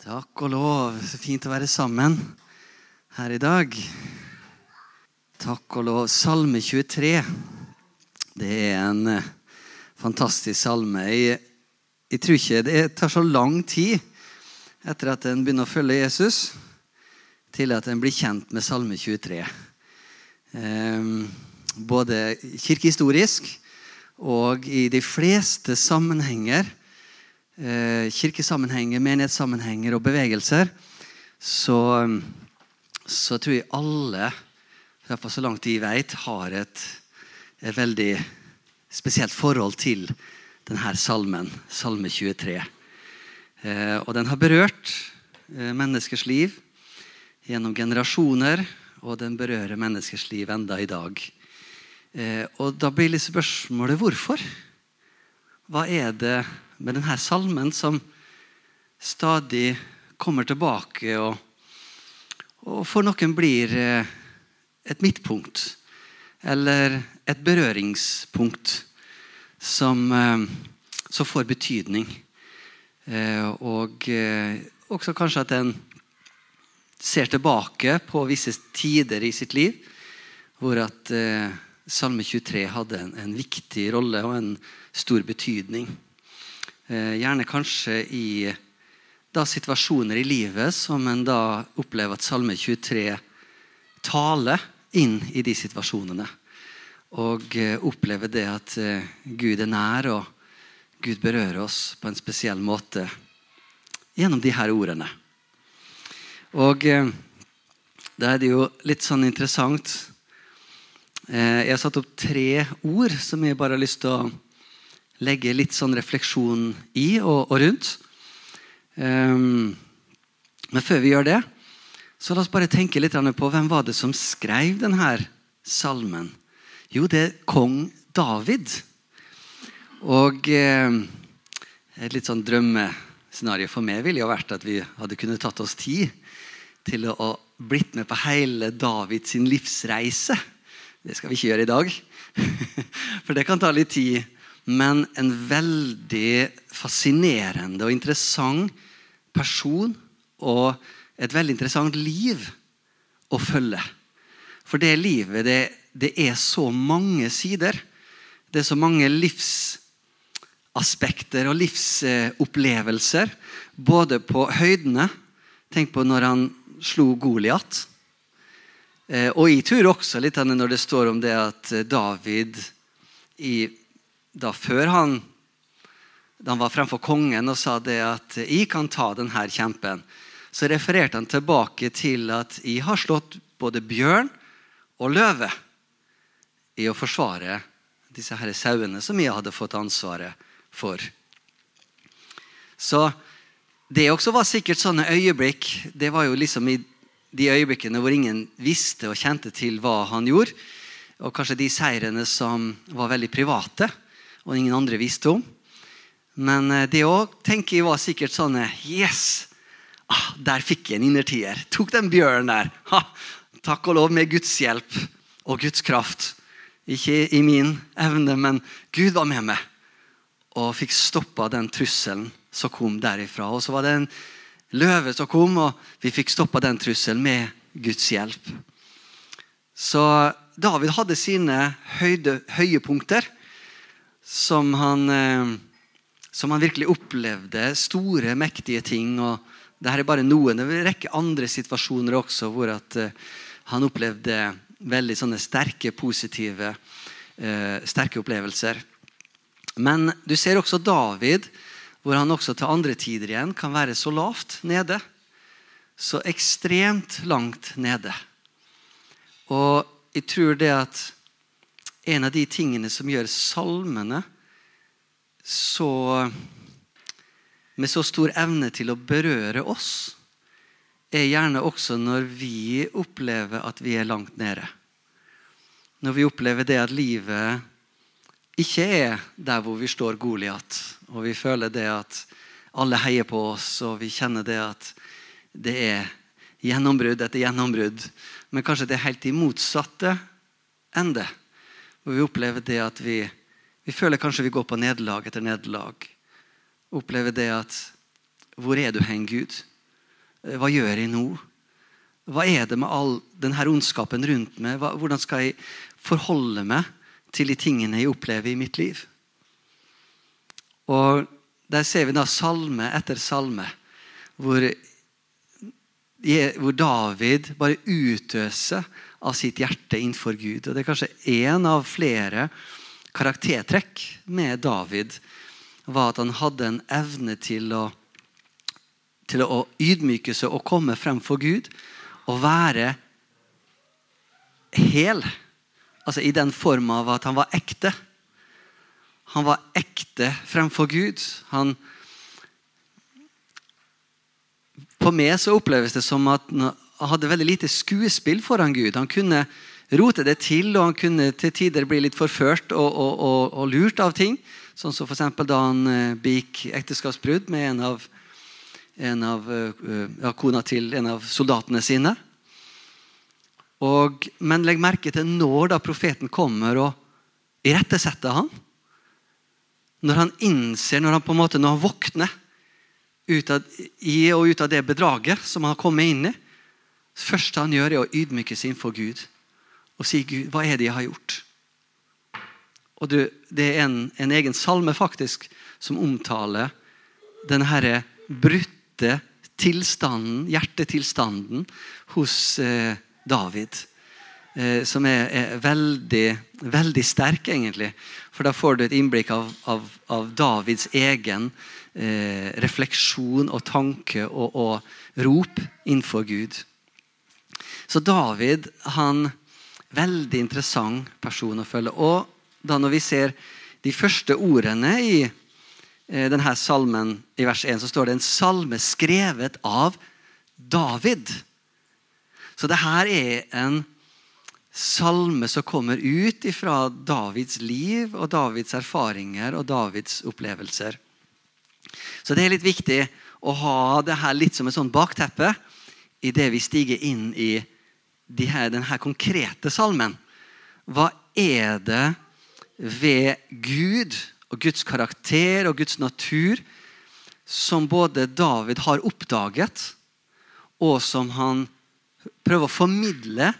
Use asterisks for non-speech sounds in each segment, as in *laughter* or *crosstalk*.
Takk og lov. Så fint å være sammen her i dag. Takk og lov. Salme 23. Det er en eh, fantastisk salme. Jeg, jeg tror ikke det tar så lang tid etter at en begynner å følge Jesus, til at en blir kjent med Salme 23. Eh, både kirkehistorisk og i de fleste sammenhenger kirkesammenhenger, menighetssammenhenger og bevegelser, så, så tror jeg alle, i hvert fall så langt de vet, har et, et veldig spesielt forhold til denne salmen, salme 23. Eh, og den har berørt eh, menneskers liv gjennom generasjoner, og den berører menneskers liv enda i dag. Eh, og da blir litt spørsmålet hvorfor? Hva er det med denne salmen som stadig kommer tilbake, og, og for noen blir eh, et midtpunkt eller et berøringspunkt som, eh, som får betydning. Eh, og også kanskje at en ser tilbake på visse tider i sitt liv hvor at Salme 23 hadde en, en viktig rolle og en stor betydning. Eh, gjerne kanskje i da, situasjoner i livet som en da opplever at Salme 23 taler inn i de situasjonene. Og eh, opplever det at eh, Gud er nær, og Gud berører oss på en spesiell måte gjennom de her ordene. Og da er det jo litt sånn interessant Jeg har satt opp tre ord som jeg bare har lyst til å legge litt sånn refleksjon i og, og rundt. Um, men før vi gjør det, så la oss bare tenke litt på hvem var det som skrev denne salmen. Jo, det er kong David. Og eh, et litt sånn drømmescenario for meg ville jo vært at vi hadde kunnet tatt oss tid til å blitt med på hele Davids livsreise. Det skal vi ikke gjøre i dag. *laughs* For det kan ta litt tid men en veldig fascinerende og interessant person og et veldig interessant liv å følge. For det livet, det, det er så mange sider. Det er så mange livsaspekter og livsopplevelser. Både på høydene Tenk på når han slo Goliat. Eh, og jeg tror også litt når det står om det at David i da før han, da han var fremfor kongen og sa det at 'jeg kan ta denne kjempen', så refererte han tilbake til at 'jeg har slått både bjørn og løve' i å forsvare disse her sauene som jeg hadde fått ansvaret for. Så det også var sikkert sånne øyeblikk. Det var jo liksom i de øyeblikkene hvor ingen visste og kjente til hva han gjorde. Og kanskje de seirene som var veldig private og ingen andre visste om. Men eh, det òg tenker jeg var sikkert sånn Yes! Ah, der fikk jeg en innertier. Tok den bjørnen der. Ha, takk og lov med Guds hjelp og Guds kraft. Ikke i min evne, men Gud var med meg og fikk stoppa den trusselen som kom derifra. Og så var det en løve som kom, og vi fikk stoppa den trusselen med Guds hjelp. Så David hadde sine høyde, høyepunkter som han, eh, som han virkelig opplevde store, mektige ting. og Dette er bare noen. Det er en rekke andre situasjoner også hvor uh, han opplevde veldig sånne sterke, positive uh, sterke opplevelser. Men du ser også David, hvor han også til andre tider igjen kan være så lavt nede. Så ekstremt langt nede. Og jeg tror det at en av de tingene som gjør salmene så med så stor evne til å berøre oss, er gjerne også når vi opplever at vi er langt nede. Når vi opplever det at livet ikke er der hvor vi står Goliat, og vi føler det at alle heier på oss, og vi kjenner det at det er gjennombrudd etter gjennombrudd. Men kanskje det er helt i motsatte ende. Hvor vi opplever det at vi, vi føler kanskje vi går på nederlag etter nederlag. Opplever det at Hvor er du hen, Gud? Eh, hva gjør jeg nå? Hva er det med all denne ondskapen rundt meg? Hvordan skal jeg forholde meg til de tingene jeg opplever i mitt liv? Og Der ser vi da salme etter salme hvor David bare utøser av sitt hjerte innenfor Gud. Og Det er kanskje én av flere karaktertrekk med David var at han hadde en evne til å, til å ydmyke seg og komme frem for Gud og være hel. Altså i den form av at han var ekte. Han var ekte fremfor Gud. Han, på meg så oppleves det som at hadde veldig lite skuespill foran Gud. Han kunne rote det til, og han kunne til tider bli litt forført og, og, og, og lurt av ting. Sånn som f.eks. da han uh, begikk ekteskapsbrudd med en av, en av uh, ja, kona til en av soldatene sine. Og, men legg merke til når da profeten kommer og irettesetter han. Når han innser, når han på en måte, når han våkner ut av, i og ut av det bedraget som han har kommet inn i. Det første han gjør, er å ydmyke seg innenfor Gud og si Gud, hva er det jeg har gjort? Og du, Det er en, en, egen salme faktisk som omtaler denne brutte tilstanden, hjertetilstanden hos eh, David. Eh, som er, er, veldig, veldig sterk, egentlig. For da får du et innblikk av, av, av Davids egen eh, refleksjon og tanke og, og rop innenfor Gud. Så David han Veldig interessant person å følge. Og da når vi ser de første ordene i eh, denne salmen i vers 1, så står det en salme skrevet av David. Så det her er en salme som kommer ut fra Davids liv og Davids erfaringer og Davids opplevelser. Så det er litt viktig å ha det her litt som et sånn bakteppe det vi stiger inn i de her, denne konkrete salmen. Hva er det ved Gud og Guds karakter og Guds natur som både David har oppdaget, og som han prøver å formidle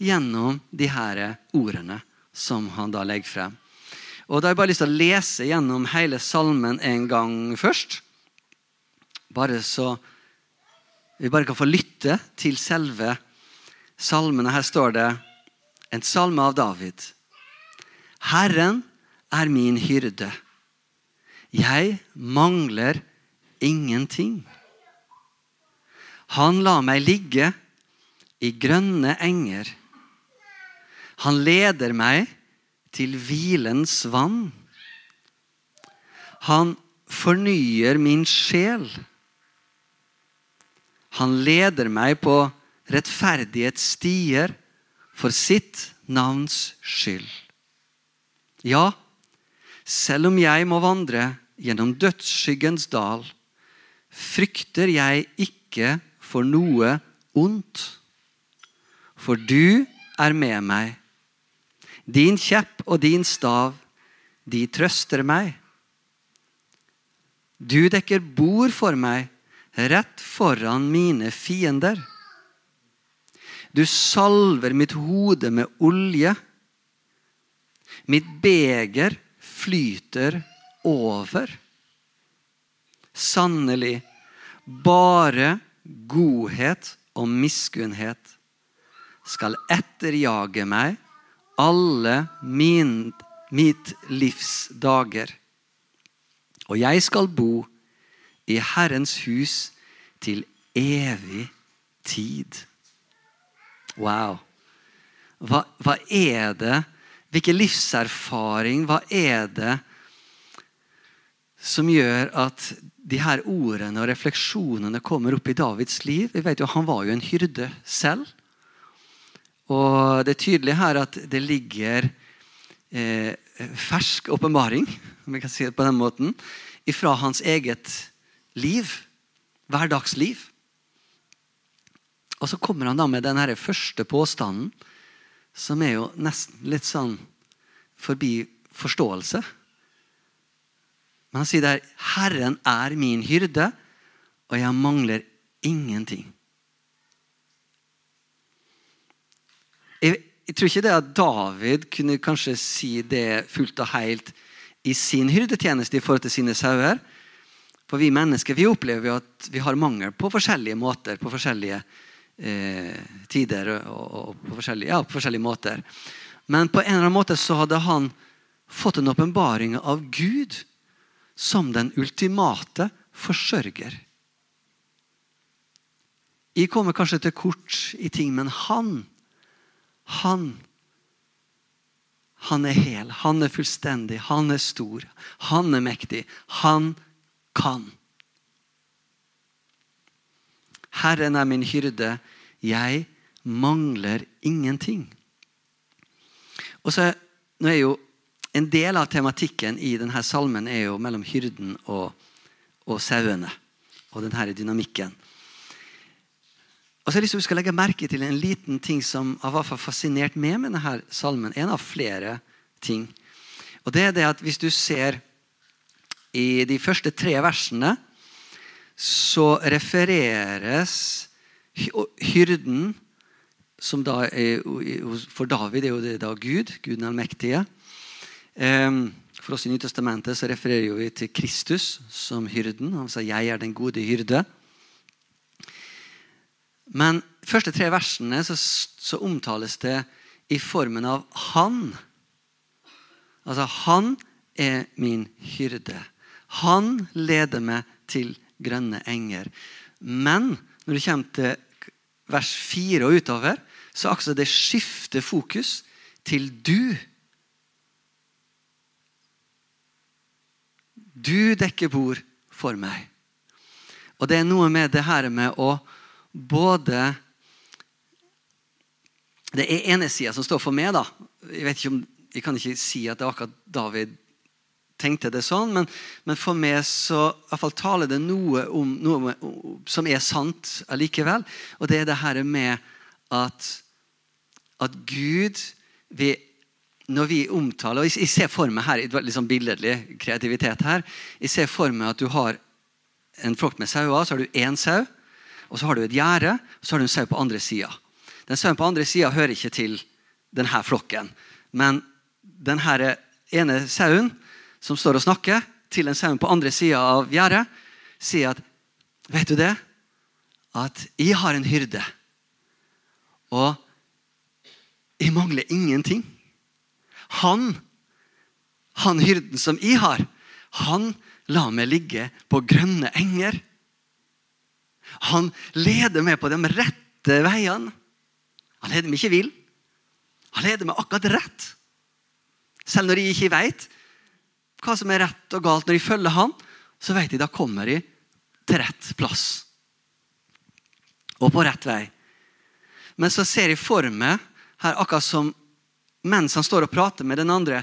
gjennom de her ordene som han da legger frem. Og Da har jeg bare lyst til å lese gjennom hele salmen en gang først. Bare så vi bare kan få lytte til selve salmen. Her står det en salme av David. Herren er min hyrde. Jeg mangler ingenting. Han lar meg ligge i grønne enger. Han leder meg til hvilens vann. Han fornyer min sjel. Han leder meg på rettferdighetsstier for sitt navns skyld. Ja, selv om jeg må vandre gjennom dødsskyggens dal, frykter jeg ikke for noe ondt for du er med meg. Din kjepp og din stav, de trøster meg. Du dekker bord for meg rett foran mine fiender. Du salver mitt hode med olje. Mitt beger flyter over. Sannelig, bare godhet og miskunnhet skal etterjage meg alle min, mitt livs dager. Og jeg skal bo i Herrens hus til evig tid. Wow. Hva, hva er det? Hvilken livserfaring? Hva er det som gjør at de her ordene og refleksjonene kommer opp i Davids liv? Vi vet jo, Han var jo en hyrde selv. Og Det er tydelig her at det ligger eh, fersk åpenbaring om vi kan si det på den måten, ifra hans eget liv. Hverdagsliv. Og så kommer han da med den første påstanden, som er jo nesten litt sånn forbi forståelse. Men han sier der 'Herren er min hyrde, og jeg mangler ingenting. Jeg, jeg, tror ikke det at David kunne kanskje si det fullt og helt i sin hyrdetjeneste i forhold til sine sauer. For vi mennesker vi opplever jo at vi har mangel på forskjellige måter, på forskjellige eh, tider og, og på, forskjellige, ja, på forskjellige måter. Men på en eller annen måte så hadde han fått en åpenbaring av Gud som den ultimate forsørger. Jeg kommer kanskje til kort i ting, men han han han er hel, han er fullstendig, han er stor, han er mektig. Han kan. Herren er min hyrde, jeg mangler ingenting. Og så nå er jo En del av tematikken i denne salmen er jo mellom hyrden og, og sauene. Og denne dynamikken. Og så har jeg lyst til at legge merke til en liten ting som har fascinert meg med denne salmen. En av flere ting. Og det er det at Hvis du ser i de første tre versene, så refereres hyrden som da er, For David er jo det da Gud, Gud den allmektige. Ehm, for oss i Nytestamentet så refererer vi til Kristus som hyrden. Han sa 'Jeg er den gode hyrde'. Men de første tre versene så, så, omtales det i formen av 'han'. Altså 'han er min hyrde'. Han leder meg til grønne enger. Men når det kommer til vers 4 og utover, så akkurat det skifter fokus til 'du'. Du dekker bord for meg. Og det er noe med det her med å både Det er ene sida som står for meg. da. Jeg om, jeg kan ikke si at det er akkurat David tenkte det sånn, men, men for meg så fall taler det noe om noe som er sant allikevel. Og det er det her med at, at Gud vi, Når vi omtaler og jeg, ser for meg her, litt sånn billedlig kreativitet her, jeg ser for meg at du har en flokk med sauer, så har du én sau og så har du et gjerde, og så har du en sau på andre sida. Den sauen på andre sida hører ikke til denne flokken. Men denne ene sauen som står og snakker til en sau på andre sida av gjerdet, sier at Vet du det? At jeg har en hyrde, og jeg mangler ingenting. Han, han hyrden som jeg har, han lar meg ligge på grønne enger. Han leder meg på de rette veiene. Han leder meg ikke vill. Han leder meg akkurat rett. Selv når jeg ikke vet hva som er rett og galt når de følger han, så vet de da kommer de til rett plass. Og på rett vei. Men så ser jeg for meg her akkurat som mens han står og prater med den andre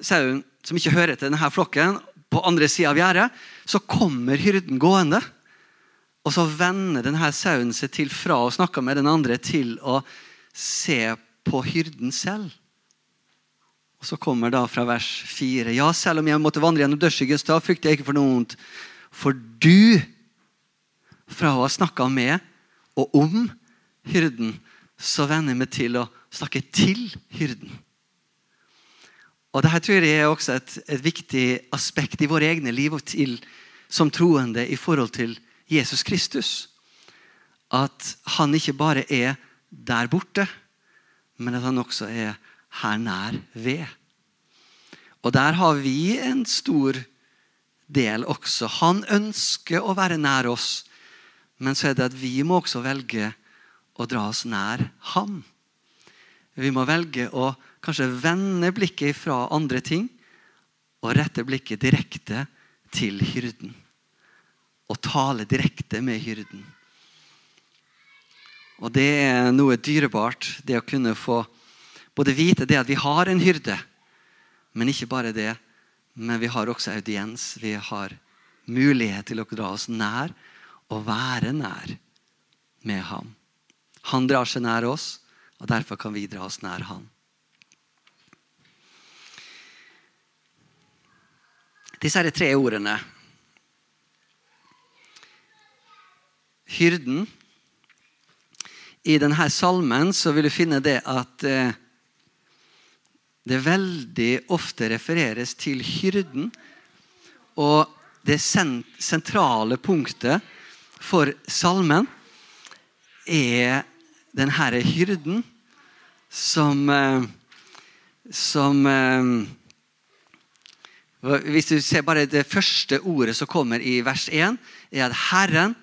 sauen som ikke hører til denne flokken, på andre sida av gjerdet, så kommer hyrden gående. Og så vender denne sauen seg til fra å snakke med den andre til å se på hyrden selv. Og Så kommer da fra vers 4.: Ja, selv om jeg måtte vandre gjennom dødsskyggens da frykter jeg ikke for noe vondt. For du, fra å ha snakka med og om hyrden, så venner jeg meg til å snakke til hyrden. Og Dette tror jeg er også et, et viktig aspekt i våre egne liv og til, som troende i forhold til Jesus Kristus. At han ikke bare er der borte, men at han også er her nær ved. Og der har vi en stor del også. Han ønsker å være nær oss, men så er det at vi må også velge å dra oss nær ham. Vi må velge å kanskje vende blikket fra andre ting og rette blikket direkte til hyrden og tale direkte med hyrden. Og Det er noe dyrebart, det å kunne få både vite det at vi har en hyrde, men ikke bare det. Men vi har også audiens. Vi har mulighet til å dra oss nær og være nær med ham. Han drar seg nær oss, og derfor kan vi dra oss nær ham. Disse er de tre ordene hyrden. I denne salmen vil du finne det at eh, det veldig ofte refereres til hyrden. Og det sentrale punktet for salmen er denne hyrden som eh, Som eh, Hvis du ser bare det første ordet som kommer i vers 1, er at 'Herren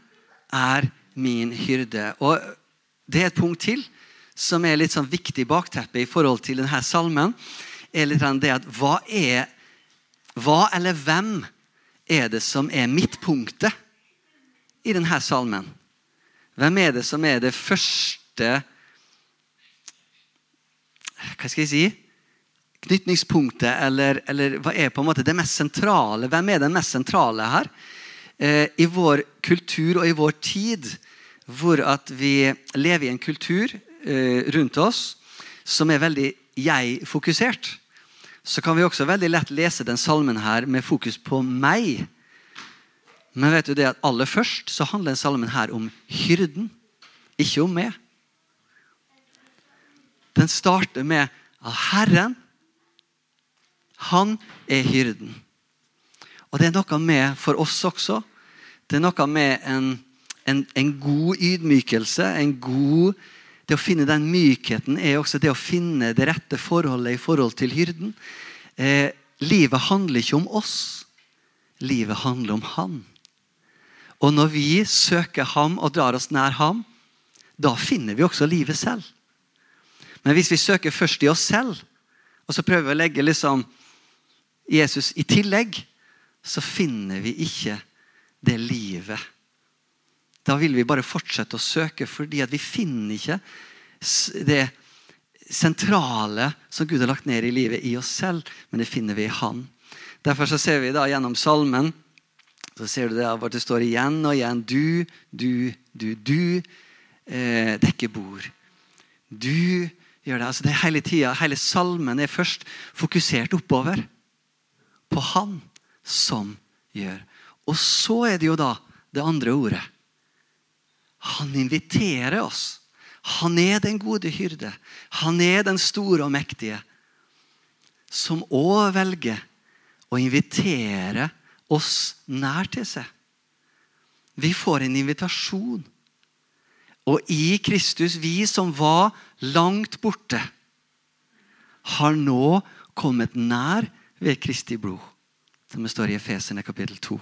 er min hyrde'. Og Det er et punkt til som er litt sånn viktig bakteppe i forhold til denne salmen. er litt det at Hva er hva eller hvem er det som er midtpunktet i denne salmen? Hvem er det som er det første Hva skal jeg si? Knytningspunktet, eller, eller hva er på en måte det mest sentrale? Hvem er den mest sentrale her? Eh, I vår kultur og i vår tid, hvor at vi lever i en kultur rundt oss som er veldig jeg-fokusert, så kan vi også veldig lett lese den salmen her med fokus på meg. Men vet du det at aller først så handler den salmen her om hyrden, ikke om meg. Den starter med at Herren, han er hyrden. Og det er noe med for oss også. Det er noe med en, en, en god ydmykelse. en god det å finne den mykheten er også det å finne det rette forholdet i forhold til hyrden. Eh, livet handler ikke om oss. Livet handler om Han. Og når vi søker ham og drar oss nær ham, da finner vi også livet selv. Men hvis vi søker først i oss selv, og så prøver vi å legge liksom Jesus i tillegg, så finner vi ikke det livet. Da vil vi bare fortsette å søke, fordi vi finner ikke det sentrale som Gud har lagt ned i livet, i oss selv, men det finner vi i Han. Derfor ser vi da gjennom salmen så ser du det at det står igjen og igjen du, du, du, du eh, dekker bord. Du gjør det. altså det Hele tiden, hele salmen er først fokusert oppover. På Han som gjør. Og så er det jo da det andre ordet. Han inviterer oss. Han er den gode hyrde. Han er den store og mektige. Som òg velger å invitere oss nær til seg. Vi får en invitasjon. Og i Kristus, vi som var langt borte, har nå kommet nær ved Kristi blod. Som det står i Efesene kapittel 2.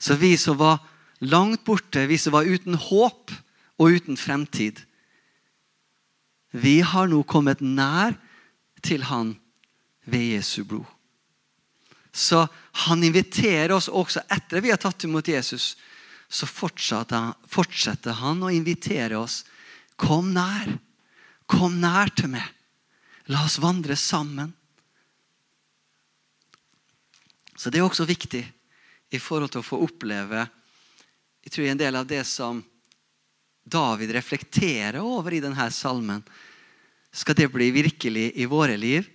Så vi som var langt borte, vi som var uten håp og uten fremtid, vi har nå kommet nær til Han ved Jesu blod. Så han inviterer oss også etter vi har tatt imot Jesus. Så fortsetter han å invitere oss. Kom nær. Kom nær til meg. La oss vandre sammen. Så det er også viktig i forhold til å få oppleve jeg tror en del av det som David reflekterer over i denne salmen. Skal det bli virkelig i våre liv,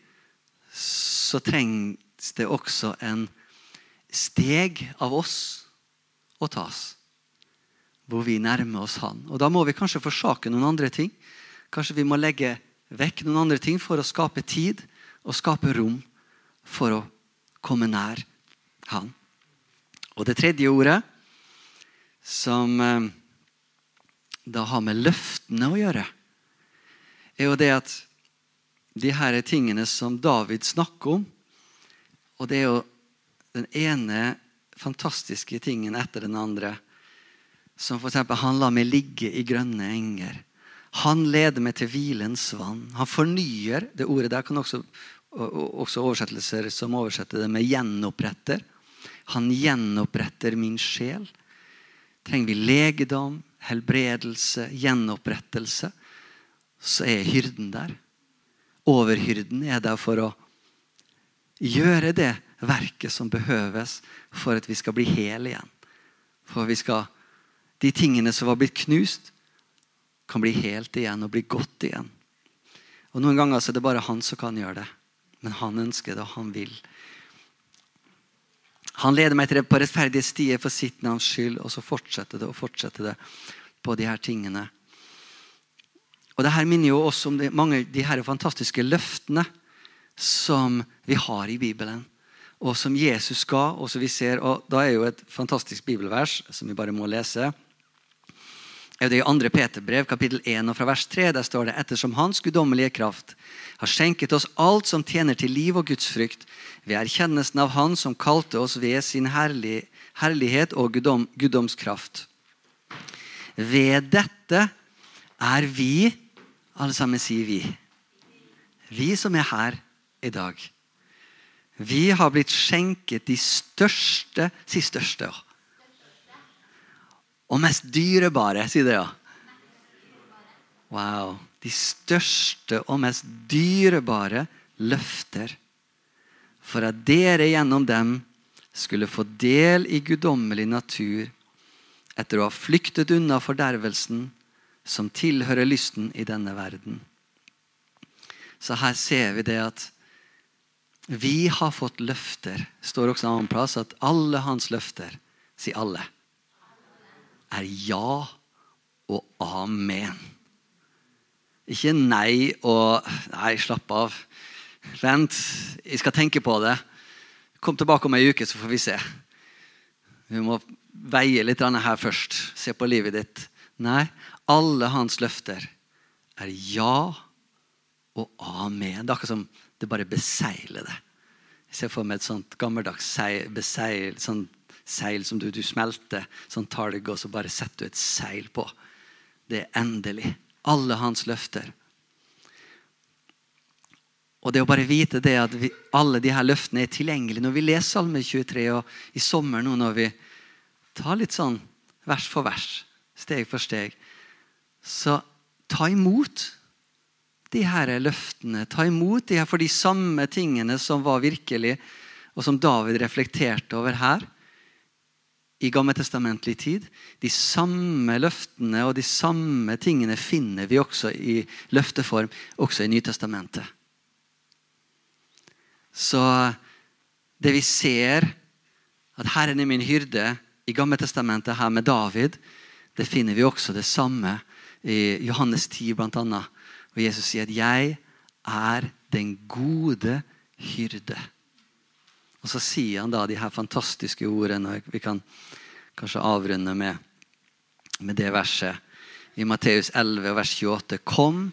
så trengs det også en steg av oss å tas. Hvor vi nærmer oss Han. Og Da må vi kanskje forsake noen andre ting. Kanskje vi må legge vekk noen andre ting for å skape tid og skape rom for å komme nær Han. Og det tredje ordet, som eh, da har med løftene å gjøre, er jo det at de her tingene som David snakker om, og det er jo den ene fantastiske tingen etter den andre. Som f.eks. han lar meg ligge i grønne enger. Han leder meg til hvilens vann. Han fornyer. Det ordet der kan også, også oversettelser som oversetter det med 'gjenoppretter'. Han gjenoppretter min sjel. Trenger vi legedom, helbredelse, gjenopprettelse, så er hyrden der. Overhyrden er der for å gjøre det verket som behøves for at vi skal bli hele igjen. For vi skal, de tingene som var blitt knust, kan bli helt igjen og bli godt igjen. Og Noen ganger er det bare han som kan gjøre det. Men han ønsker det, og han vil. Han leder meg til det på rettferdige stier for sitt navns skyld. Og så fortsetter det og fortsetter det på de her tingene. Og det her minner jo oss om de, mange de her fantastiske løftene som vi har i Bibelen. Og som Jesus ga. og som vi ser, og Da er jo et fantastisk bibelvers som vi bare må lese. Det er i 2. Peterbrev, kapittel 1, og fra vers 3, der står det ettersom Hans guddommelige kraft har skjenket oss alt som tjener til liv og gudsfrykt, ved erkjennelsen av Han som kalte oss ved sin herlig, herlighet og guddom, guddomskraft. Ved dette er vi Alle sammen sier vi. Vi som er her i dag. Vi har blitt skjenket de største Si største. Og mest dyrebare, sier det, ja. Wow. De største og mest dyrebare løfter. For at dere gjennom dem skulle få del i guddommelig natur etter å ha flyktet unna fordervelsen som tilhører lysten i denne verden. Så her ser vi det at vi har fått løfter. Står også en annen plass at alle hans løfter, sier alle, er ja og amen. Ikke nei og Nei, slapp av. Vent, jeg skal tenke på det. Kom tilbake om ei uke, så får vi se. Vi må veie litt her først. Se på livet ditt. Nei, alle hans løfter er ja og amen. Det er akkurat som det bare beseiler det. Jeg ser for meg et sånt gammeldags beseil, sånn seil som du, du smelter, sånn talg, og så bare setter du et seil på. Det er endelig. Alle hans løfter. Og det å bare vite det at vi, alle de her løftene er tilgjengelige når vi leser Salme 23, og i sommer nå når vi tar litt sånn vers for vers, steg for steg, så ta imot de her løftene. Ta imot de her for de samme tingene som var virkelig, og som David reflekterte over her i gammeltestamentlig tid. De samme løftene og de samme tingene finner vi også i løfteform også i Nytestamentet. Så det vi ser, at Herren er min hyrde i Gammeltestamentet her med David, det finner vi også det samme i Johannes 10 bl.a. Og Jesus sier at 'jeg er den gode hyrde'. Og Så sier han da de her fantastiske ordene. og Vi kan kanskje avrunde med, med det verset i Matteus 11, vers 28. Kom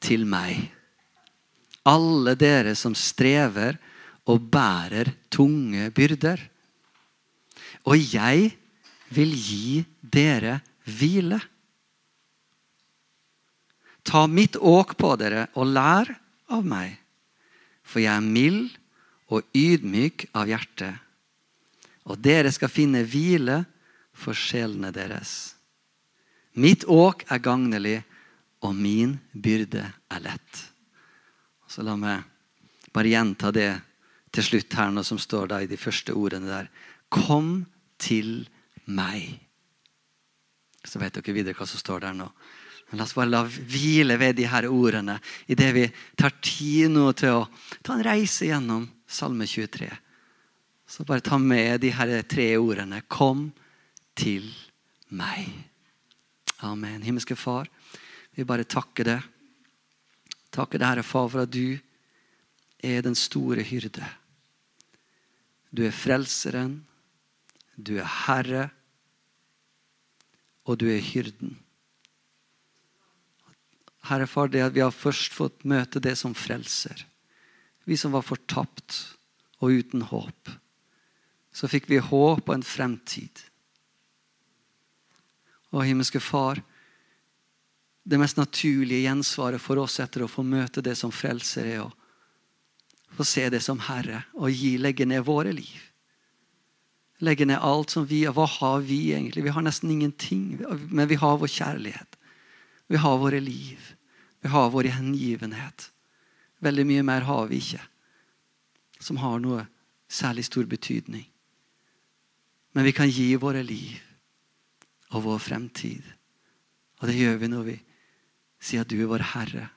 til meg, alle dere som strever og bærer tunge byrder. Og jeg vil gi dere hvile. Ta mitt åk på dere og lær av meg, for jeg er mild og ydmyk av hjerte. Og dere skal finne hvile for sjelene deres. Mitt åk er gagnelig, og min byrde er lett. Så La meg bare gjenta det til slutt her, nå som står da i de første ordene der. Kom til meg. Så vet dere videre hva som står der nå. Men La oss bare la hvile ved de her ordene idet vi tar tid nå til å ta en reise gjennom Salme 23. Så bare ta med de her tre ordene. Kom til meg. Amen. Himmelske Far, vi bare takker deg. Takker deg, Herre Far, for at du er den store hyrde. Du er frelseren, du er herre, og du er hyrden. Herre Far, det at vi har først fått møte det som frelser. Vi som var fortapt og uten håp. Så fikk vi håp og en fremtid. Og himmelske Far, det mest naturlige gjensvaret for oss etter å få møte det som frelser, er å få se det som Herre og gi, legge ned våre liv. Legge ned alt som vi Hva har vi egentlig? Vi har nesten ingenting, men vi har vår kjærlighet. Vi har våre liv. Vi har vår hengivenhet. Veldig mye mer har vi ikke som har noe særlig stor betydning. Men vi kan gi våre liv og vår fremtid. Og det gjør vi når vi sier at du er vår Herre.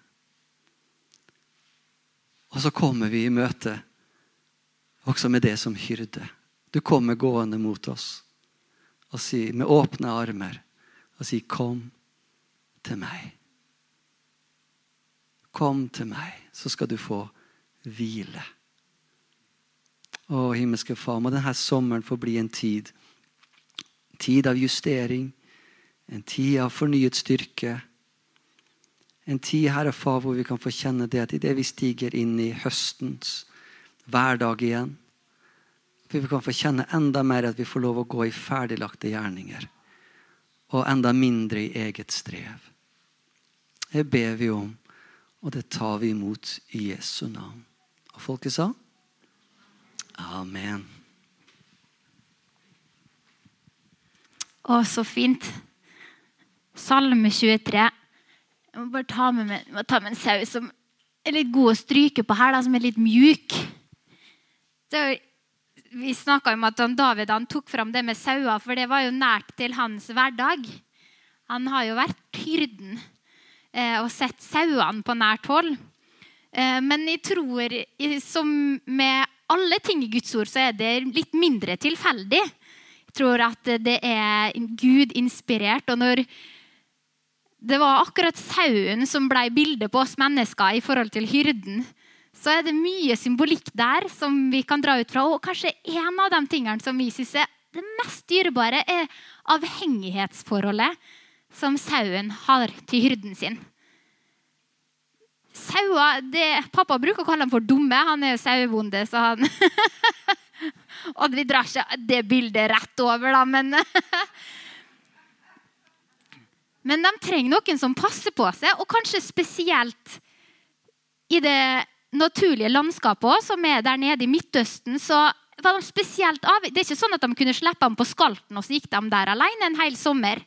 Og så kommer vi i møte også med det som hyrde. Du kommer gående mot oss og sier med åpne armer og sier, 'Kom til meg'. Kom til meg, så skal du få hvile. Å, himmelske Far, må denne sommeren få bli en tid. En tid av justering, en tid av fornyet styrke. En tid, Herre Far, hvor vi kan få kjenne det at idet vi stiger inn i høstens hverdag igjen, vi kan få kjenne enda mer at vi får lov å gå i ferdiglagte gjerninger. Og enda mindre i eget strev. Det ber vi om, og det tar vi imot i Jesu navn. Og folket sa? Amen. Å, så fint. Salme 23. Jeg må bare ta med, meg, ta med en sau som er litt god å stryke på her, da, som er litt mjuk. Er, vi snakka om at David han tok fram det med sauer, for det var jo nært til hans hverdag. Han har jo vært hyrden og sett sauene på nært hold. Eh, men jeg tror, som med alle ting i Guds ord, så er det litt mindre tilfeldig. Jeg tror at det er Gud inspirert. Og når det var akkurat sauen som ble bildet på oss mennesker i forhold til hyrden, så er det mye symbolikk der som vi kan dra ut fra. Og kanskje en av de tingene som vi syns er det mest dyrebare, er avhengighetsforholdet som sauen har til hyrden sin. Sauer det, Pappa bruker å kalle dem for dumme. Han er jo sauebonde, så han *laughs* Og vi drar ikke det bildet rett over, da, men *laughs* Men de trenger noen som passer på seg, og kanskje spesielt i det naturlige landskapet som er der nede i Midtøsten, så var de spesielt av. Det er ikke sånn at de kunne slippe dem på skalten, og så gikk de der alene en hel sommer.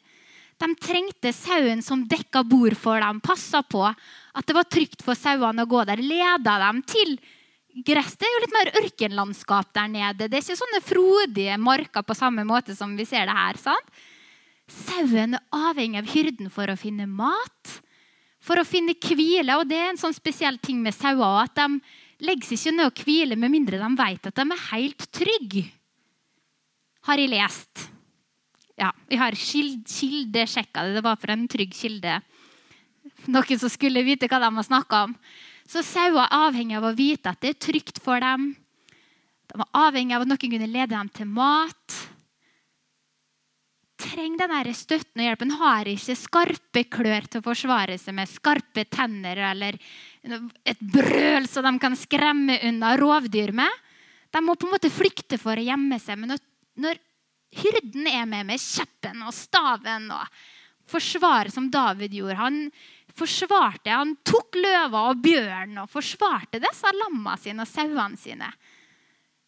De trengte sauen som dekka bord for dem, passa på at det var trygt for sauene å gå der. Leda dem til gress. Det er jo litt mer ørkenlandskap der nede. Det er ikke sånne frodige marker på samme måte som vi ser det her. sant? Sauen er avhengig av hyrden for å finne mat, for å finne hvile. Og det er en sånn spesiell ting med sauer at de legger seg ikke ned og hviler med mindre de vet at de er helt trygge. Har jeg lest. Ja, jeg har kildesjekka det. Det var for en trygg kilde. Noen som skulle vite hva de har snakka om. Så sauer er avhengig av å vite at det er trygt for dem. De er avhengig av at noen kunne lede dem til mat trenger denne støtten og hjelpen. Har ikke skarpe klør til å forsvare seg med, skarpe tenner eller et brøl så de kan skremme unna rovdyr med. De må på en måte flykte for å gjemme seg. Men når hyrden er med med kjeppen og staven og forsvarer som David gjorde Han forsvarte, han tok løva og bjørn og forsvarte disse lamma sine og sauene sine.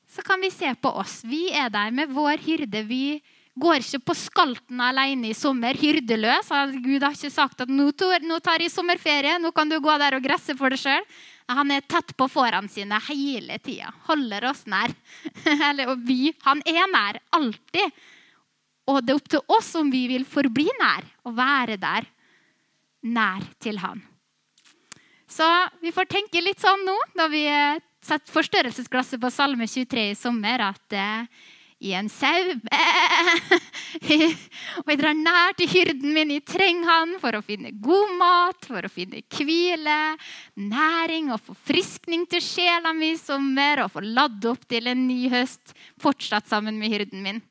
Så kan vi se på oss. Vi er der med vår hyrde. Vi Går ikke på skalten alene i sommer, hyrdeløs. Gud har ikke sagt at nå tar jeg sommerferie, nå kan du gå der og gresse for deg sjøl. Han er tett på fårene sine hele tida. Holder oss nær. *laughs* Eller, og vi, han er nær. Alltid. Og det er opp til oss om vi vil forbli nær og være der. Nær til han. Så vi får tenke litt sånn nå, når vi setter forstørrelsesglasset på Salme 23 i sommer, at eh, i en sau. *laughs* og jeg drar nær til hyrden min. Jeg trenger han for å finne god mat, for å finne hvile, næring og forfriskning til sjela mi i sommer og få ladd opp til en ny høst. Fortsatt sammen med hyrden min.